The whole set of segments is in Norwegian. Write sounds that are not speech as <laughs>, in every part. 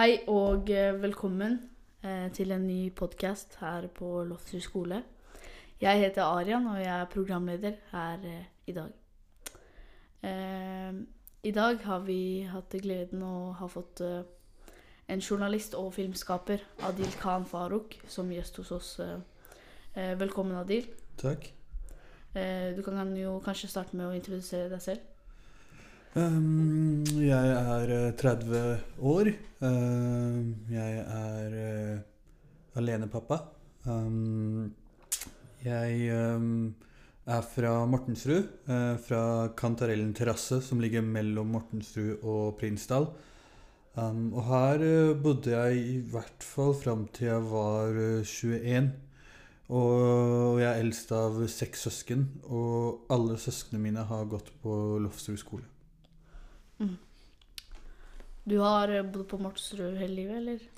Hei og eh, velkommen eh, til en ny podkast her på Lofsrud skole. Jeg heter Arian, og jeg er programleder her eh, i dag. I dag har vi hatt gleden å ha fått en journalist og filmskaper, Adil Khan Farouk, som gjest hos oss. Velkommen, Adil. Takk. Du kan jo kanskje starte med å introdusere deg selv. Um, jeg er eh, 30 år. Um, jeg er uh, alenepappa. Um, jeg um, er fra Mortensrud, uh, fra Kantarellen terrasse, som ligger mellom Mortensrud og Prinsdal. Og her uh, bodde jeg i hvert fall fram til jeg var uh, 21. Og jeg er eldst av seks søsken, og alle søsknene mine har gått på Lofsrud skole. Du har eh, bodd på Mortensrud hele livet, eller?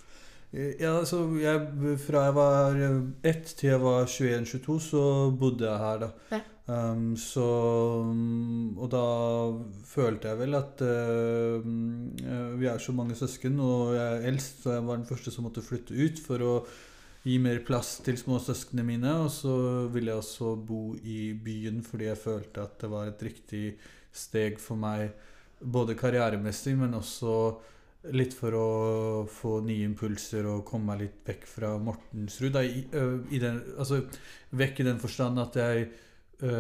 Ja, altså jeg, Fra jeg var ett til jeg var 21-22, så bodde jeg her, da. Ja. Um, så Og da følte jeg vel at uh, vi er så mange søsken, og jeg er eldst, så jeg var den første som måtte flytte ut for å gi mer plass til småsøsknene mine. Og så ville jeg også bo i byen fordi jeg følte at det var et riktig steg for meg både karrieremessig, men også litt for å få nye impulser og komme meg litt vekk fra Mortensrud. Da, i, i den, altså, vekk i den forstand at jeg ø,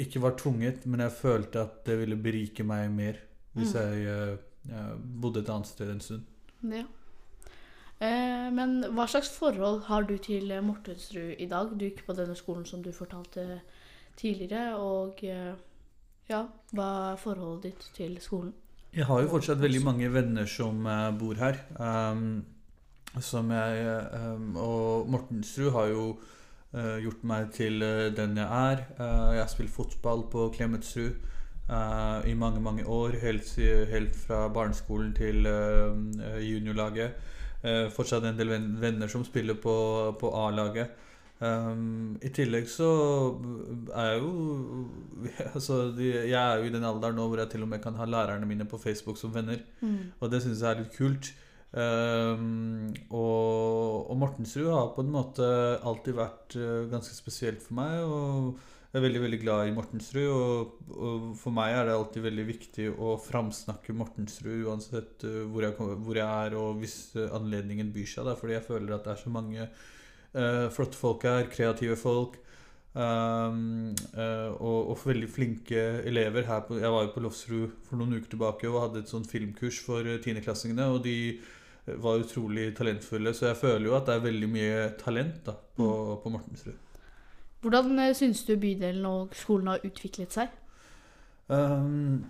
ikke var tvunget, men jeg følte at det ville berike meg mer hvis Mm. jeg jeg bodde et annet sted en stund. Ja. Eh, men hva slags forhold har du til Mortensrud i dag? Du gikk på denne skolen som du fortalte tidligere, og eh, ja, hva er forholdet ditt til skolen? Jeg har jo fortsatt veldig mange venner som eh, bor her. ehm, som jeg ehm, Og Mortensrud har jo eh, gjort meg til eh, den jeg er. Jeg har spilt fotball på Klemetsrud i mange, mange år. Helt, helt fra barneskolen til eh, juniorlaget. Fortsatt en del venner som spiller på, på A-laget. Um, I tillegg så er jeg jo <laughs> altså, Jeg er jo i den alderen nå hvor jeg til og med kan ha lærerne mine på Facebook som venner. Og det syns jeg er litt kult. Um, og, og Mortensrud har på en måte alltid vært uh, ganske spesielt for meg. Og jeg er veldig veldig glad i Mortensrud. Og, og for meg er det alltid veldig viktig å framsnakke Mortensrud uansett uh, hvor, jeg, hvor jeg er og hvis uh, anledningen byr seg. Da, fordi jeg føler at det er så mange uh, flotte folk her. Kreative folk. Um, uh, og, og veldig flinke elever her på, Jeg var jo på Lofsrud for noen uker tilbake og hadde et sånt filmkurs for eh, tiendeklassingene. Og de var utrolig talentfulle, så jeg føler jo at det er veldig mye talent da, på, på Mortensrud. Hvordan syns du bydelen og skolen har utviklet seg? Um,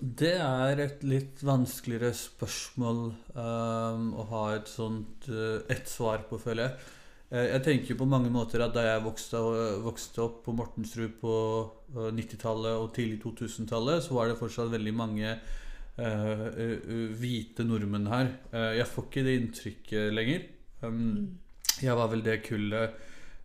det er et litt vanskeligere spørsmål um, å ha et sånt uh, ett svar på, føler jeg. Eh, Jeg tenker på mange måter at da jeg vokste, vokste opp på Mortensrud på eh, 90-tallet og tidlig 2000-tallet, så var det fortsatt veldig mange eh, eh, hvite nordmenn her. Uh, jeg får ikke det inntrykket lenger. Um, jeg var vel det kullet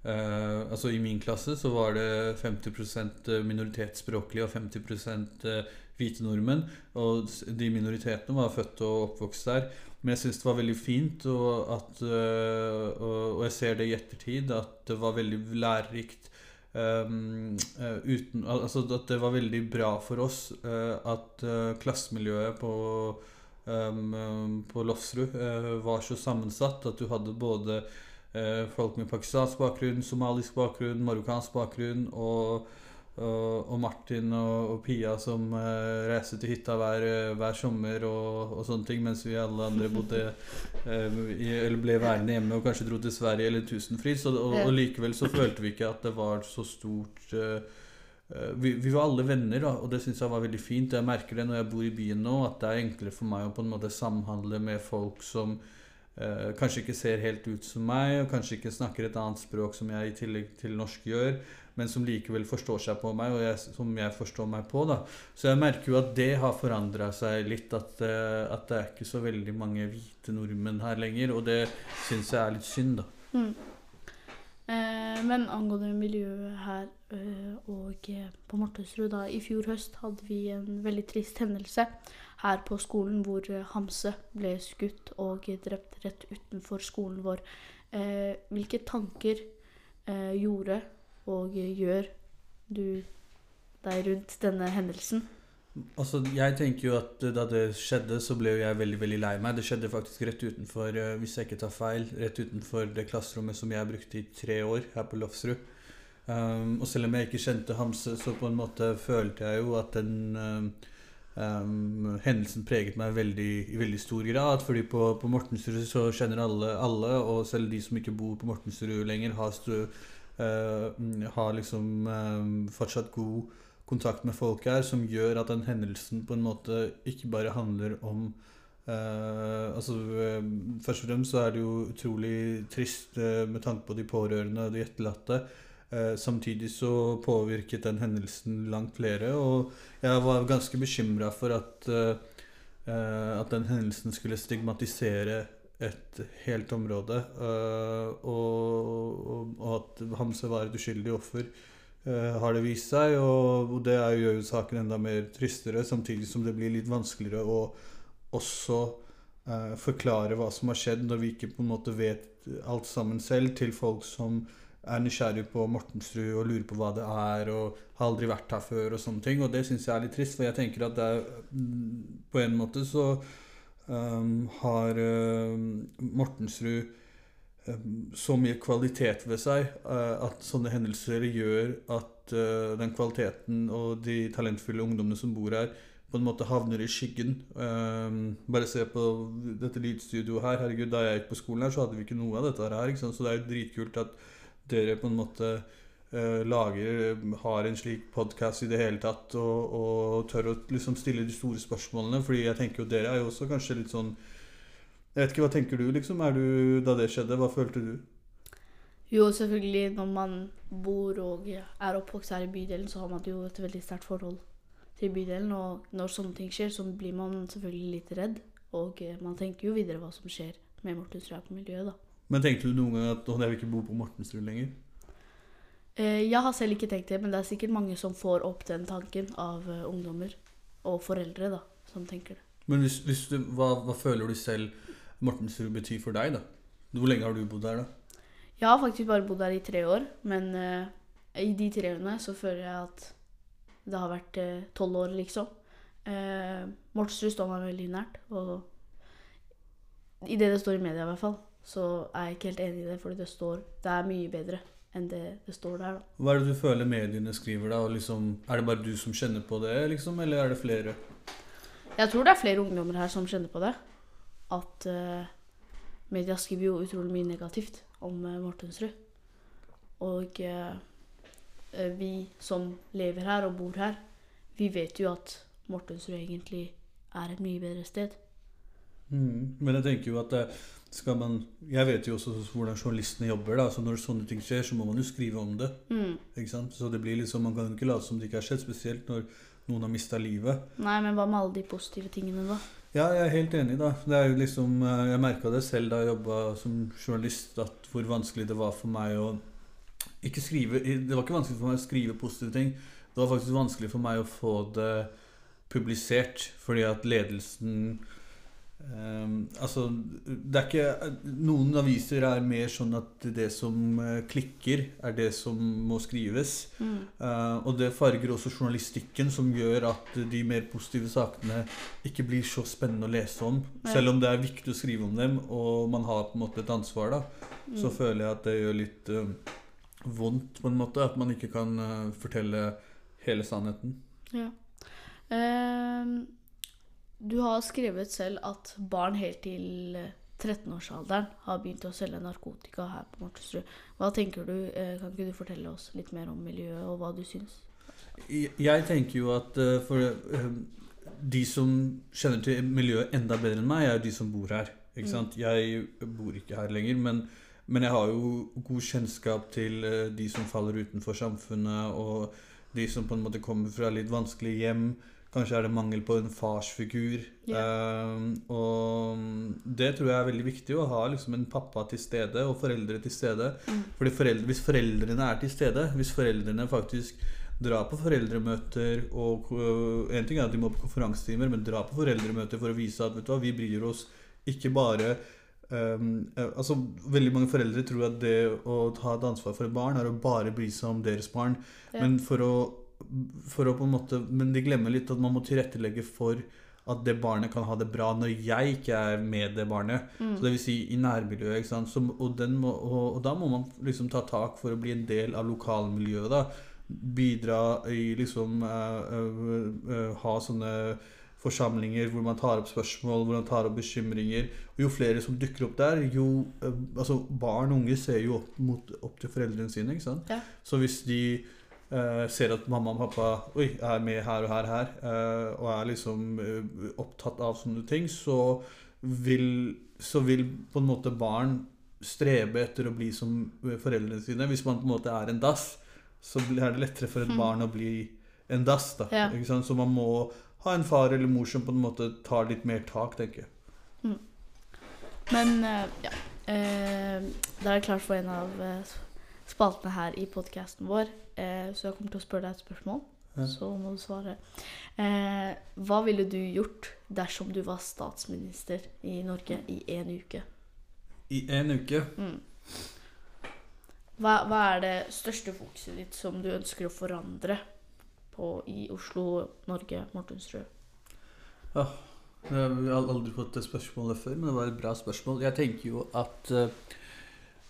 uh, Altså I min klasse så var det 50% minoritetsspråklige og 50 eh, hvite nordmenn. Og de minoritetene var født og oppvokst der. Men jeg syns det var veldig fint, og, at, øh, og, jeg ser det i ettertid, at det var veldig lærerikt. Um, uten, altså at det var veldig bra for oss øh, at klassemiljøet på, um, på Lofsrud var så sammensatt at du hadde både folk med pakistansk bakgrunn, somalisk bakgrunn, marokkansk bakgrunn og og, og Martin og, og Pia som uh, reiste til hytta hver, eh, hver sommer og, og sånne ting, mens vi alle andre bodde uh, i, eller ble værende hjemme og kanskje dro til Sverige eller Tusenfryd. Og, og likevel så følte vi ikke at det var så stort uh, eh, vi, vi var alle venner, da, og det syns jeg var veldig fint. Jeg merker det når jeg bor i byen nå, at det er enklere for meg å på en måte samhandle med folk som eh, kanskje ikke ser helt ut som meg, og kanskje ikke snakker et annet språk som jeg i tillegg til norsk gjør men som likevel forstår seg på meg, og jeg, som jeg forstår meg på. da. Så jeg merker jo at det har forandra seg litt, at, eh, at det er ikke så veldig mange hvite nordmenn her lenger, og det syns jeg er litt synd, da. Mm. Eh, men angående miljøet her eh, og eh, på Mortensrud da, I fjor høst hadde vi en veldig trist hendelse her på skolen hvor eh, Hamse ble skutt og drept rett utenfor skolen vår. Eh, hvilke tanker eh, gjorde og gjør du deg rundt denne hendelsen? Altså, jeg tenker jo at Da det skjedde, så ble jeg veldig veldig lei meg. Det skjedde faktisk rett utenfor hvis jeg ikke tar feil, rett utenfor det klasserommet som jeg brukte i tre år her på Lofsrud. Um, og selv om jeg ikke kjente Hamse, så på en måte følte jeg jo at den um, um, hendelsen preget meg veldig, i veldig stor grad. fordi på, på Mortensrud så kjenner alle alle, og selv de som ikke bor på Mortensrud lenger, har, stu, uh, har liksom um, fortsatt god kontakt med folk her, som gjør at den hendelsen på en måte ikke bare handler om uh, altså uh, Først og fremst så er det jo utrolig trist med tanke på de pårørende og de etterlatte. Samtidig så påvirket den hendelsen langt flere, og jeg var ganske bekymra for at, at den hendelsen skulle stigmatisere et helt område, og, og, at Hamse var et uskyldig offer. Eh, har det vist seg. Og, det gjør jo saken enda mer tristere, samtidig som det blir litt vanskeligere å også forklare hva som har skjedd, når vi ikke på en måte vet alt sammen selv, til folk som er nysgjerrig på Mortensrud og lurer på hva det er, og har aldri vært her før og sånne ting. Og det syns jeg er litt trist, for jeg tenker at det er mm, På en måte så um, har uh, Mortensrud så mye kvalitet ved seg eh, at sånne hendelser gjør at eh, den kvaliteten og de talentfulle ungdommene som bor her, på en måte havner i skyggen. Bare se på dette lydstudioet her. Herregud, Da jeg gikk på skolen her, så hadde vi ikke noe av dette her. Så det er jo dritkult at dere på en måte uh, lager Har en slik podkast i det hele tatt og, og tør å liksom stille de store spørsmålene. Fordi jeg tenker jo dere er jo også kanskje litt sånn jeg vet ikke, Hva tenker du, liksom? Er du, da det skjedde, hva følte du? Jo, selvfølgelig. Når man bor og er oppvokst her i bydelen, så har man jo et veldig sterkt forhold til bydelen. Og når sånne ting skjer, så blir man selvfølgelig litt redd. Og eh, man tenker jo videre hva som skjer med Mortensrud på miljøet, da. Men tenkte du noen gang at jeg vil ikke bo på Mortensrud lenger? Eh, jeg har selv ikke tenkt det, men det er sikkert mange som får opp den tanken av uh, ungdommer og foreldre da, som tenker det. Men hvis, hvis du, hva, hva føler du selv Mortensrud betyr for deg, da? Hvor lenge har du bodd der, da? Jeg har faktisk bare bodd der i tre år, men uh, i de tre årene så føler jeg at det har vært eh, tolv uh, år, liksom. Uh, Mortensrud står meg veldig nært, og i det det står i media i hvert fall, så er jeg ikke helt enig i det, fordi det står Det er mye bedre enn det det står der, da. Hva er det du føler mediene skriver, da? Liksom, er det bare du som kjenner på det, liksom, eller er det flere? Jeg tror det er flere ungdommer her som kjenner på det at uh, media skriver jo utrolig mye negativt om uh, Mortensrud. Og uh, vi som lever her og bor her, vi vet jo at Mortensrud egentlig er et mye bedre sted. Mm, men jeg tenker jo at skal man Jeg vet jo også hvordan journalistene jobber. da, så Når sånne ting skjer, så må man jo skrive om det. Mm. ikke sant? Så det blir liksom, Man kan ikke late som det ikke har skjedd, spesielt når noen har mista livet. Nei, men hva med alle de positive tingene, da? Ja, jeg er helt enig. da. Det er jo liksom, eh, Jeg merka det selv da jeg jobba som journalist, at hvor vanskelig det var for meg å ikke skrive Det var ikke vanskelig for meg å skrive positive ting. Det var faktisk vanskelig for meg å få det publisert, fordi at ledelsen Um, altså, det er ikke Noen aviser er mer sånn at det som uh, klikker, er det som må skrives. Mm. Uh, og det farger også journalistikken, som gjør at de mer positive sakene ikke blir så spennende å lese om. Ja. Selv om det er viktig å skrive om dem, og man har på en måte et ansvar, da, mm. så føler jeg at det gjør litt uh, vondt, på en måte, at man ikke kan fortelle hele sannheten. Ja. Um du har skrevet selv at barn helt til 13-årsalderen eh, har begynt å selge narkotika her på Mortensrud. Hva tenker du? Eh, kan ikke du fortelle oss litt mer om miljøet, og hva du syns? Jeg tenker jo at eh, for de som kjenner til miljøet enda bedre enn meg, er de som bor her. Ikke mm. sant? Jeg bor ikke her lenger, men, men, jeg har jo god kjennskap til de som faller utenfor samfunnet, og de som på en måte kommer fra litt vanskelige hjem Kanskje er det mangel på en farsfigur. Eh, og det tror jeg er veldig viktig, å ha liksom en pappa til stede og foreldre til stede. Mm. Fordi foreldre, Hvis foreldrene er til stede, hvis foreldrene faktisk drar på foreldremøter og øh, En ting er at de må på konferansetimer, men dra på foreldremøter for å vise at vet du hva, vi bryr oss ikke bare um, altså Veldig mange foreldre tror at det å ta et ansvar for et barn er å bare bry seg om deres barn. Ja. Men for å, for å på en måte Men de glemmer litt at man må tilrettelegge for at det barnet kan ha det bra når jeg ikke er med det barnet. Mm. Så det vil si i nærmiljøet. Så, og, den må, og, og da må man liksom ta tak for å bli en del av lokalmiljøet. da. Bidra i liksom eh, eh, eh, Ha sånne forsamlinger hvor man tar opp spørsmål, hvor man tar opp bekymringer. Og jo flere som dukker opp der, jo Altså, barn og unge ser jo opp, mot, opp til foreldrene sine. ikke sant? Ja. Så hvis de eh, ser at mamma og pappa oi, er med her og her, her uh, og er liksom uh, opptatt av sånne ting, så vil, så vil på en måte barn strebe etter å bli som foreldrene sine. Hvis man på en måte er en dass, så er det lettere for et Mhm. barn å bli en dass. da, Ja. ikke sant? Så man må ha en far eller mor som på en måte tar litt mer tak, tenker jeg. Men eh, ja. Da er det klart for en av spaltene her i podkasten vår, eh, så jeg kommer til å spørre deg et spørsmål. Ja. Så må du svare. Eh, hva ville du gjort dersom du var statsminister i Norge i en uke? I en uke Mm. Hva, hva er det største fokuset ditt som du ønsker å forandre på i Oslo, Norge, Mortensrud? Jeg har aldri fått det spørsmålet før, men det var et bra spørsmål. Jeg tenker jo at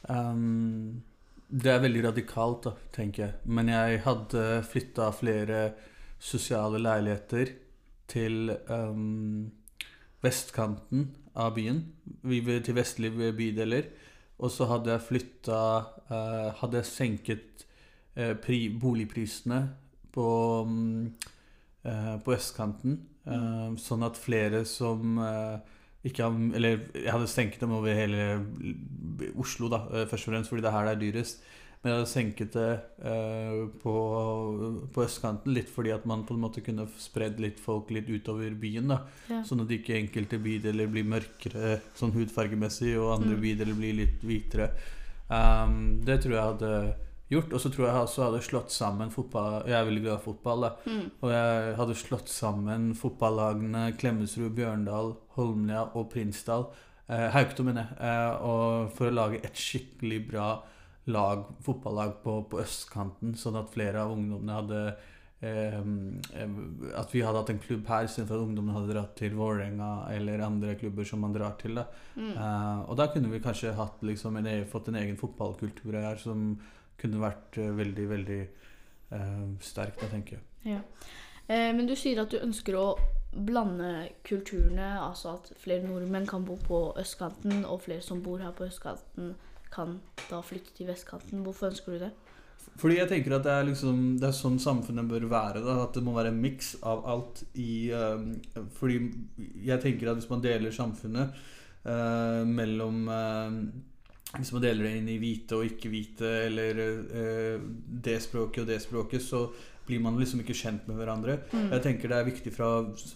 um, Det er veldig radikalt, da, tenker jeg. Men jeg hadde flytta flere sosiale leiligheter til um, vestkanten av byen. Til vestlige bydeler. Og så hadde jeg flytta Hadde jeg senket uh, pri, boligprisene på um, uh, på østkanten. mm. sånn at flere som eh, ikke Eller jeg hadde senket dem over hele Oslo, da, eh, først og fremst fordi det er her det er dyrest. Men jeg hadde senket det eh, på, på østkanten litt fordi at man på en måte kunne spredd litt folk litt utover byen. da Ja. Sånn at ikke enkelte bydeler blir mørkere sånn hudfargemessig, og andre Mm. bydeler blir litt hvitere. Um, det tror jeg hadde gjort. Og så tror jeg også hadde slått sammen fotball Jeg er veldig glad i fotball, da. Mm. Og jeg hadde slått sammen fotballagene Klemetsrud, Bjørndal, Holmlia og Prinsdal. Eh, Haukto, mener jeg. Eh, og for å lage et skikkelig bra lag, fotballag på, på østkanten, sånn at flere av ungdommene hadde eh, eh, At vi hadde hatt en klubb her istedenfor at ungdommene hadde dratt til Vålerenga eller andre klubber som man drar til. da Mm. Eh, og da kunne vi kanskje hatt liksom en, e- fått en egen fotballkultur her som kunne vært eh, veldig, veldig eh, sterk, da, tenker jeg. Ja. Eh, men du sier at du ønsker å blande kulturene, altså at flere nordmenn kan bo på østkanten, og flere som bor her på østkanten, kan da flytte til vestkanten. Hvorfor ønsker du det? Fordi jeg tenker at det er, liksom, det er sånn samfunnet bør være. Da, at det må være en miks av alt i um, Fordi jeg tenker at hvis man deler samfunnet uh, mellom eh, Hvis man deler det inn i hvite og ikke-hvite, eller eh, det språket og det språket, så blir man liksom ikke kjent med hverandre. Mm. Jeg tenker det er viktig fra,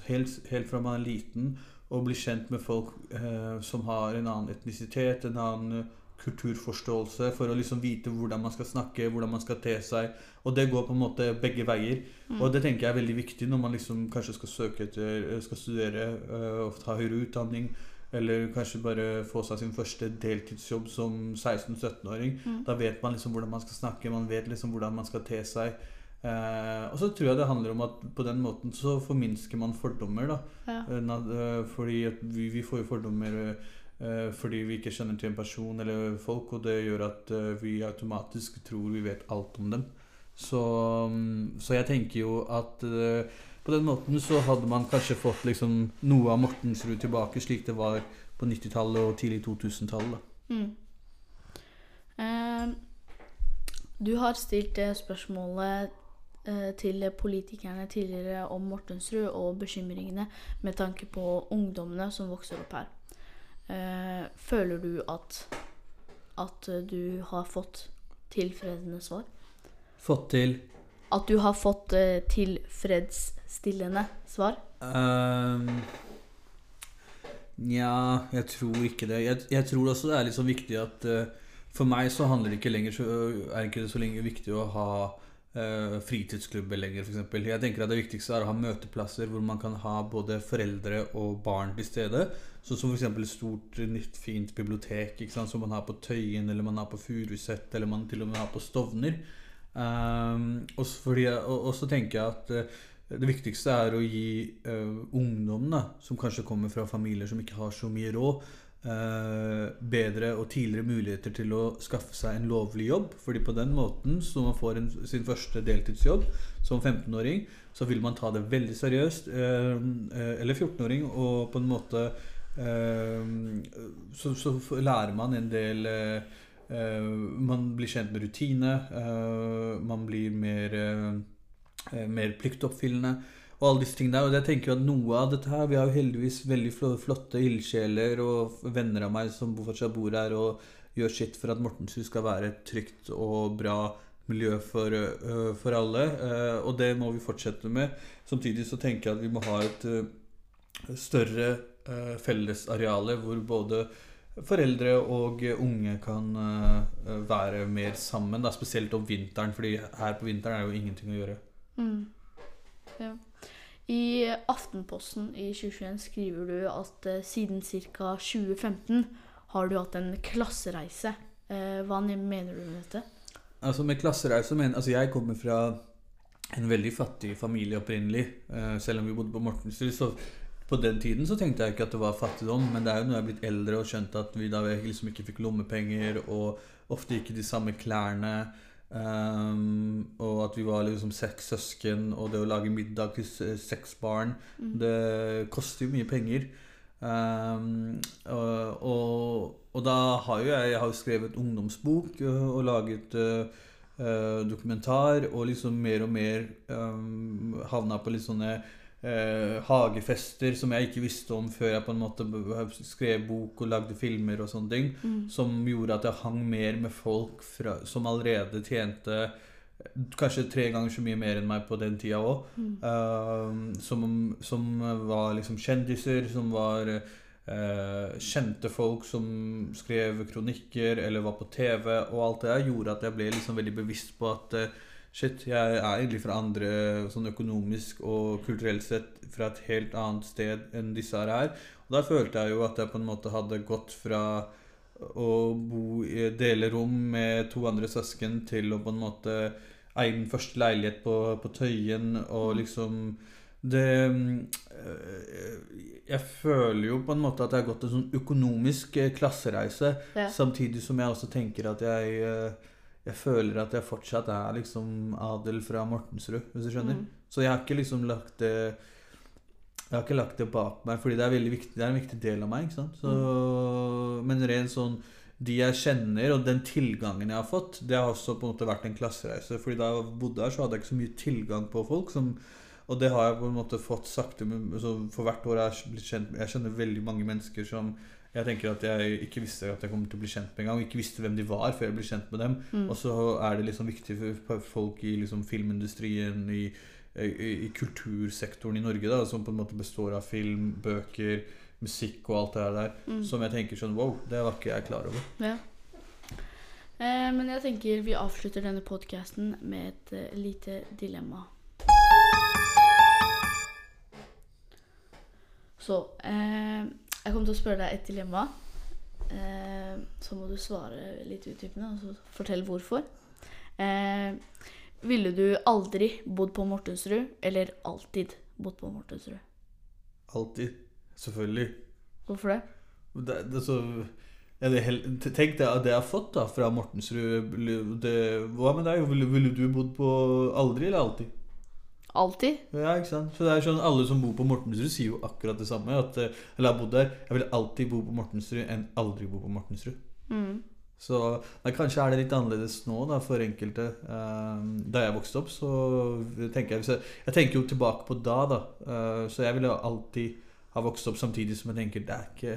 helt, helt fra man er liten å bli kjent med folk eh, som har en annen etnisitet, en annen eh, kulturforståelse, for å liksom vite hvordan man skal snakke, hvordan man skal te seg. Og det går på en måte begge veier. Mm. Og det tenker jeg er veldig viktig når man liksom kanskje skal søke etter, skal studere eh, og ta høyere utdanning. Eller kanskje bare få seg sin første deltidsjobb som 16-17-åring. Mm. Da vet man liksom hvordan man skal snakke, man vet liksom hvordan man skal te seg. Eh, og så tror jeg det handler om at på den måten så forminsker man fordommer. da Ja. Eh, eh, Fordi vi, vi får jo fordommer eh, fordi vi ikke kjenner til en person eller folk, og det gjør at eh, vi automatisk tror vi vet alt om dem. Så, mm, så jeg tenker jo at på den måten så hadde man kanskje fått liksom noe av Mortensrud tilbake, slik det var på 90-tallet og tidlig 2000-tallet. Mm. Eh, du har stilt spørsmålet eh, til politikerne tidligere om Mortensrud og bekymringene med tanke på ungdommene som vokser opp her. Eh, føler du at, at du har fått tilfredsstillende svar? Fått til at du har fått eh, tilfredsstillende svar? Um, Nja, jeg tror ikke det. Jeg, jeg tror også det er litt sånn viktig at uh, For meg så handler det ikke lenger så, er ikke det så lenge viktig å ha uh, fritidsklubber lenger, f.eks. Jeg tenker at det viktigste er å ha møteplasser hvor man kan ha både foreldre og barn til stede. Sånn som f.eks. et stort, nytt, fint bibliotek ikke sant? som man har på Tøyen, eller man har på Furuset, eller man til og med har på Stovner. Um, og så fordi jeg- og- og så tenker jeg at uh, det viktigste er å gi uh, ungdom, da, som kanskje kommer fra familier som ikke har så mye råd, uh, bedre og tidligere muligheter til å skaffe seg en lovlig jobb. Fordi på den måten, så man får en, sin første deltidsjobb som 15-åring, så vil man ta det veldig seriøst. Uh, eh, eller 14-åring, og på en måte eh, så, så lærer man en del eh, eh, Man blir kjent med rutine. eh, man blir mer eh, eh, mer pliktoppfyllende. Og alle disse tingene der, og jeg tenker jo at noe av dette her Vi har jo heldigvis veldig flotte ildsjeler og venner av meg som fortsatt bor her og gjør sitt for at Mortenshus skal være et trygt og bra miljø for, for alle. og det må vi fortsette med. Samtidig så tenker jeg at vi må ha et større fellesareale hvor både foreldre og unge kan øh, være mer sammen. Da, spesielt om vinteren, fordi her på vinteren er det jo ingenting å gjøre. Mm. Ja. I Aftenposten i 2021 skriver du at eh, siden ca. 2015 har du hatt en klassereise. Eh, hva mener du med dette? Altså Med klassereise mener Altså jeg kommer fra en veldig fattig familie opprinnelig. eh, selv om vi bodde på Mortensrud. Så på den tiden så tenkte jeg ikke at det var fattigdom. Men det er jo når jeg er blitt eldre og skjønt at vi da liksom ikke fikk lommepenger, og ofte ikke de samme klærne. Um, og at vi var liksom seks søsken, og det å lage middag til s- seks barn Mm. Det koster jo mye penger. Um, og, og, og da har jo jeg, jeg har skrevet ungdomsbok og, og laget uh, dokumentar, og liksom mer og mer um, havna på litt sånne øh, hagefester som jeg ikke visste om før jeg på en måte skrev bok og lagde filmer og sånne ting. Mm. Som gjorde at jeg hang mer med folk fra, som allerede tjente kanskje tre ganger så mye mer enn meg på den tida òg. Mm. Uh, som, som var liksom kjendiser, som var uh, kjente folk som skrev kronikker eller var på TV. Og alt det der gjorde at jeg ble liksom veldig bevisst på at uh, shit, jeg er egentlig fra andre sånn økonomisk og kulturelt sett fra et helt annet sted enn disse her er. Og da følte jeg jo at jeg på en måte hadde gått fra å bo i dele rom med to andre søsken til å på en måte eie min første leilighet på, på Tøyen og liksom det øh, Jeg føler jo på en måte at jeg har gått en sånn økonomisk eh, klassereise, Ja. samtidig som jeg også tenker at jeg eh, Jeg føler at jeg fortsatt er liksom adel fra Mortensrud, hvis du skjønner. Mm. Så jeg har ikke liksom lagt det Jeg har ikke lagt det bak meg, fordi det er, viktig, det er en viktig del av meg. ikke sant? Så, Men rent sånn De jeg kjenner, og den tilgangen jeg har fått, det har også på en måte vært en klassereise. Fordi da jeg bodde her, så hadde jeg ikke så mye tilgang på folk. som og det har jeg på en måte fått sakte For hvert år har jeg blitt kjent Jeg kjenner veldig mange mennesker som jeg tenker at jeg ikke visste at jeg kommer til å bli kjent med engang. Ikke visste hvem de var før jeg ble kjent med dem. Mm. Og så er det liksom viktig for- for folk i liksom filmindustrien, i, i, i kultursektoren i Norge, da, som på en måte består av film, bøker, musikk og alt det der, Mm. som jeg tenker sånn Wow, det var ikke jeg klar over. Ja. Eh, men jeg tenker vi avslutter denne podkasten med et eh, lite dilemma. Så eh, jeg kommer til å spørre deg et dilemma. Eh, så må du svare litt utdypende og så fortelle hvorfor. Eh, ville du aldri bodd på Mortensrud, eller alltid bodd på Mortensrud? Alltid. Selvfølgelig. Hvorfor det? Det, det, så, ja, det, tenk deg det jeg har fått da fra Mortensrud. det- Hva med deg? Ville, ville du bodd på aldri eller alltid? Alltid? Ja, ikke sant? Så det er sånn Alle som bor på Mortensrud, sier jo akkurat det samme. At, eh, eller har bodd der. Jeg vil alltid bo på Mortensrud enn aldri bo på Mortensrud. Mm. Så nei, kanskje er det litt annerledes nå da, for enkelte. Eh, da jeg vokste opp, så tenker jeg jeg, jeg tenker jo tilbake på da, da. Eh, så jeg ville alltid ha vokst opp samtidig som jeg tenker det er ikke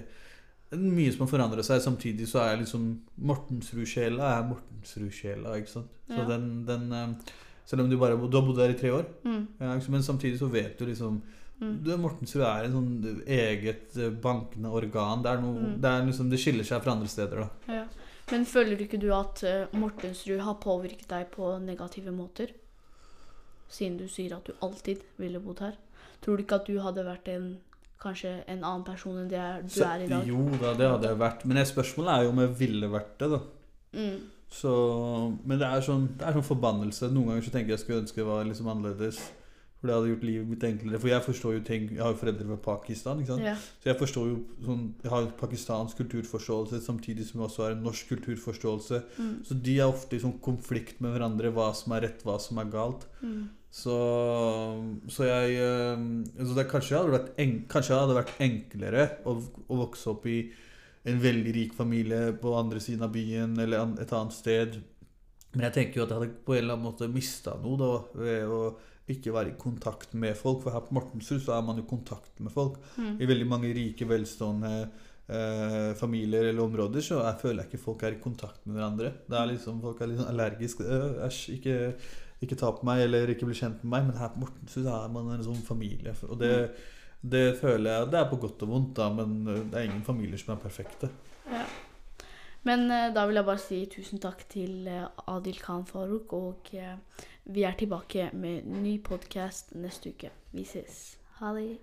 mye som har forandra seg. Samtidig så er jeg liksom Mortensrud-sjela er Mortensrud-sjela, ikke sant. Så Ja. den, den, eh, Selv om du bare du har bodd der i tre år. Mm. Men samtidig så vet du liksom Mm. du, Mortensrud er en sånn eget eh, bankende organ. Det noe, Mm. det liksom, det skiller seg fra andre steder, da. Ja. Men føler ikke du at eh, Mortensrud har påvirket deg på negative måter? Siden du sier at du alltid ville bodd her. Tror du ikke at du hadde vært en kanskje en annen person enn det du Så- er i dag? Jo da, det hadde jeg vært. Men spørsmålet er jo om jeg ville vært det, da. Mm. Så, men det er sånn, det er sånn forbannelse. Noen ganger så tenker jeg skulle ønske det var liksom annerledes. For det hadde gjort livet mitt enklere. For jeg forstår jo ting Jeg har jo foreldre fra Pakistan. Ja. Så jeg forstår jo sånn Jeg har pakistansk kulturforståelse samtidig som jeg også har en norsk kulturforståelse. Mm. Så de er ofte i sånn konflikt med hverandre. Hva som er rett, hva som er galt. Mm. Så, så jeg eh, så det kanskje, hadde vært en, kanskje hadde vært enklere å, å vokse opp i en veldig rik familie på andre siden av byen eller et annet sted. Men jeg tenker jo at jeg hadde på en eller annen måte mista noe da, ved å ikke være i kontakt med folk. For her på Mortensrud så er man i kontakt med folk. Mm. I veldig mange rike, velstående eh, familier eller områder så jeg føler jeg ikke folk er i kontakt med hverandre. Det er liksom, Folk er litt sånn allergiske. «Øh, Æsj, ikke, ikke ta på meg, eller ikke bli kjent med meg. Men her på Mortensrud er man en sånn familie. Og det, det føler jeg Det er på godt og vondt, da, men øh, det er ingen familier som er perfekte. Ja. Men eh, da vil jeg bare si tusen takk til eh, Adil Khan Farouk, og eh, vi er tilbake med ny podkast neste uke. Vi ses. Ha det.